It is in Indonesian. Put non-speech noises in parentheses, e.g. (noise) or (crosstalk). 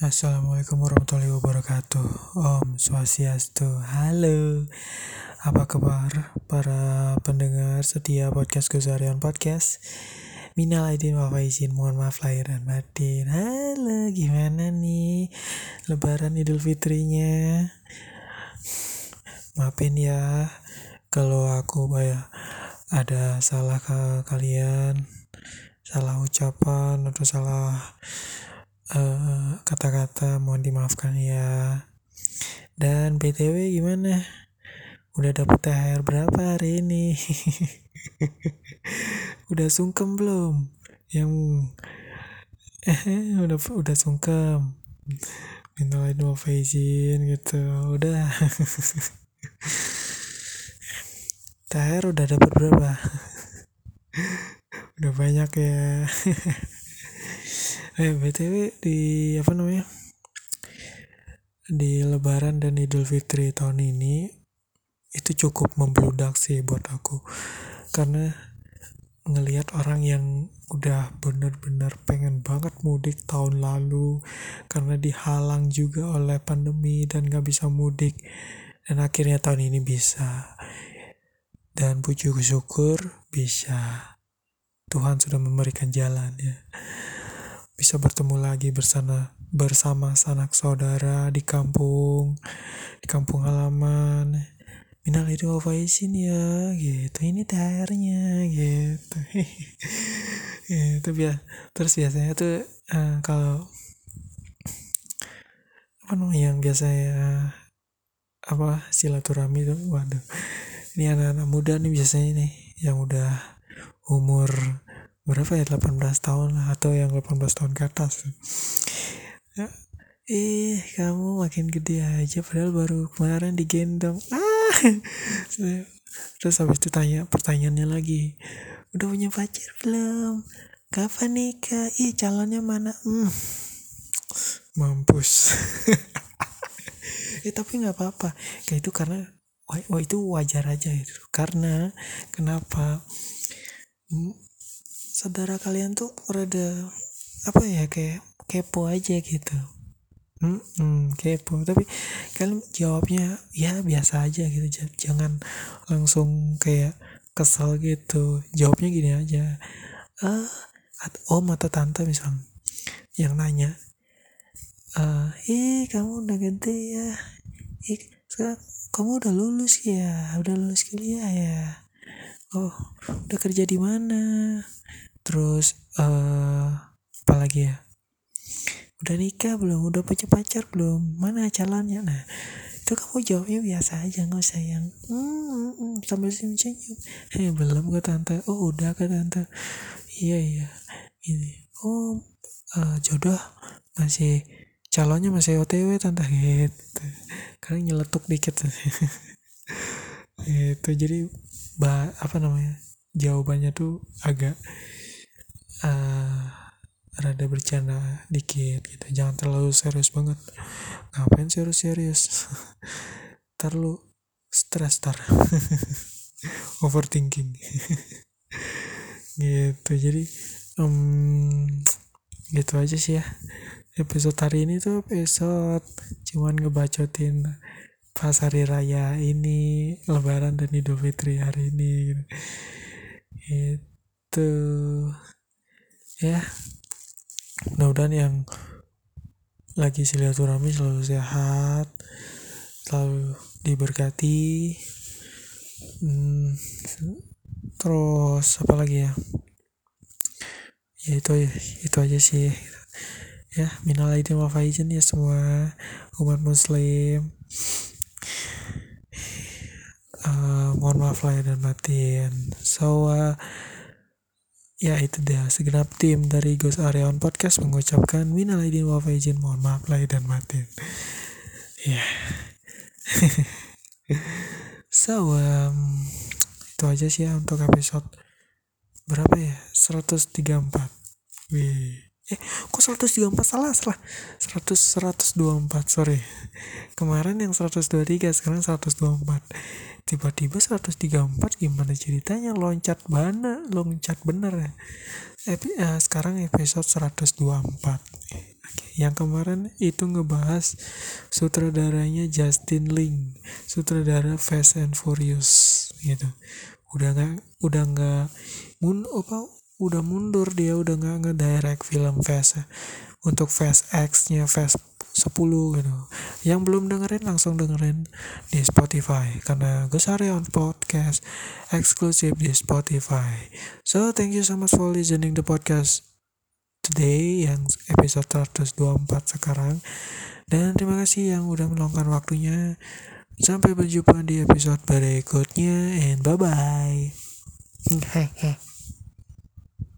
Assalamualaikum warahmatullahi wabarakatuh. Om Swastiastu. Halo. Apa kabar para pendengar setia podcast Gusarian Podcast? Minal aidin wal faizin Mohon maaf lahir dan batin. Halo gimana nih? Lebaran Idul Fitrinya? Maafin ya Kalau aku ya ada salah ke kalian Salah ucapan atau salah Eh, kata-kata uh, mohon dimaafkan ya. Dan btw gimana? Udah dapet THR berapa hari ini? (laughs) Udah sungkem belum? Yang eh (laughs) udah udah sungkem. Minta maaf izin gitu udah. (laughs) THR udah dapat berapa? Udah banyak ya eh btw di apa namanya di Lebaran dan Idul Fitri tahun ini itu cukup membludak sih buat aku. Karena ngelihat orang yang udah bener-bener pengen banget mudik tahun lalu karena dihalang juga oleh pandemi dan gak bisa mudik dan akhirnya tahun ini bisa. Dan puji syukur bisa. Tuhan sudah memberikan jalan ya bisa bertemu lagi bersama bersama sanak saudara di kampung di kampung halaman. Minal itu faizin ya gitu. Ini thr-nya gitu. (laughs) Itu biar terus biasanya tuh uh, kalau apa namanya yang biasanya apa silaturahmi tuh waduh. Ini anak-anak muda nih biasanya nih yang udah umur berapa ya? 18 tahun lah atau yang 18 tahun ke atas. Ya, eh kamu makin gede aja padahal baru kemarin digendong. Ah! (laughs) Terus habis itu tanya pertanyaannya lagi udah punya pacar belum? Kapan nikah? Ih calonnya mana? Hmm. mampus. (laughs) Eh tapi nggak apa-apa. Kayak itu karena wah, itu wajar aja itu. Karena kenapa? Hmm, saudara kalian tuh rada apa ya kayak kepo aja gitu. Hmm, kepo. Tapi kalian jawabnya ya biasa aja gitu. Jangan langsung kayak kesal gitu. Jawabnya gini aja. Ah om atau tante misal. Yang nanya uh, ih kamu udah gede ya? Ih sekarang kamu udah lulus ya? Udah lulus kuliah ya? Oh udah kerja di mana terus uh, apa lagi ya? Udah nikah belum? Udah punya pacar belum? Mana calonnya nah itu kamu jawabnya biasa aja nggak usah yang hmm, hmm, hmm sambil senyum senyum. Eh belum ke tante. Oh udah ke tante. Iya iya. Ini oh uh, jodoh masih calonnya masih otw tante. Gitu. Kalian nyeletuk dikit. (laughs) Itu jadi bah apa namanya jawabannya tuh agak uh, rada bercanda dikit gitu. Jangan terlalu serius banget. Ngapain serius-serius? (laughs) Terlalu stres tar (laughs) overthinking. (laughs) Gitu. Jadi um, gitu aja sih ya. Episode hari ini tuh episode cuman ngebacotin pas hari raya ini lebaran dan idul fitri hari ini gitu. itu ya. Mudah-mudahan yang lagi silaturahmi selalu sehat selalu diberkati. Hmm, terus apa lagi ya? Ya itu itu aja sih. Ya minal aidin wal faizin ya semua umat muslim. Uh, mohon maaf lahir dan batin. So uh, Ya itu dia segenap tim dari Ghost Areon Podcast mengucapkan minal aidin wal faizin mohon maaf lahir dan batin. Ya. Yeah. (laughs) so um, itu aja sih ya untuk episode berapa ya 134 Wih. Eh kok 134 salah? Salah. 100 124 sorry. Kemarin yang 123 sekarang 124 tiba-tiba 134 gimana ceritanya? Loncat mana? Loncat bener ya? Epi, uh, sekarang episode 124 Oke, yang kemarin itu ngebahas sutradaranya Justin Lin sutradara Fast and Furious gitu. Udah nggak udah nggak mun apa udah mundur dia udah nggak ngedirect film Fast untuk Fast X nya Fast 10 gitu. Yang belum dengerin langsung dengerin di Spotify. Karena Gosarion Podcast eksklusif di Spotify. So thank you so much for listening the podcast today yang episode 124 sekarang. Dan terima kasih yang udah meluangkan waktunya. Sampai berjumpa di episode berikutnya and bye bye (laughs)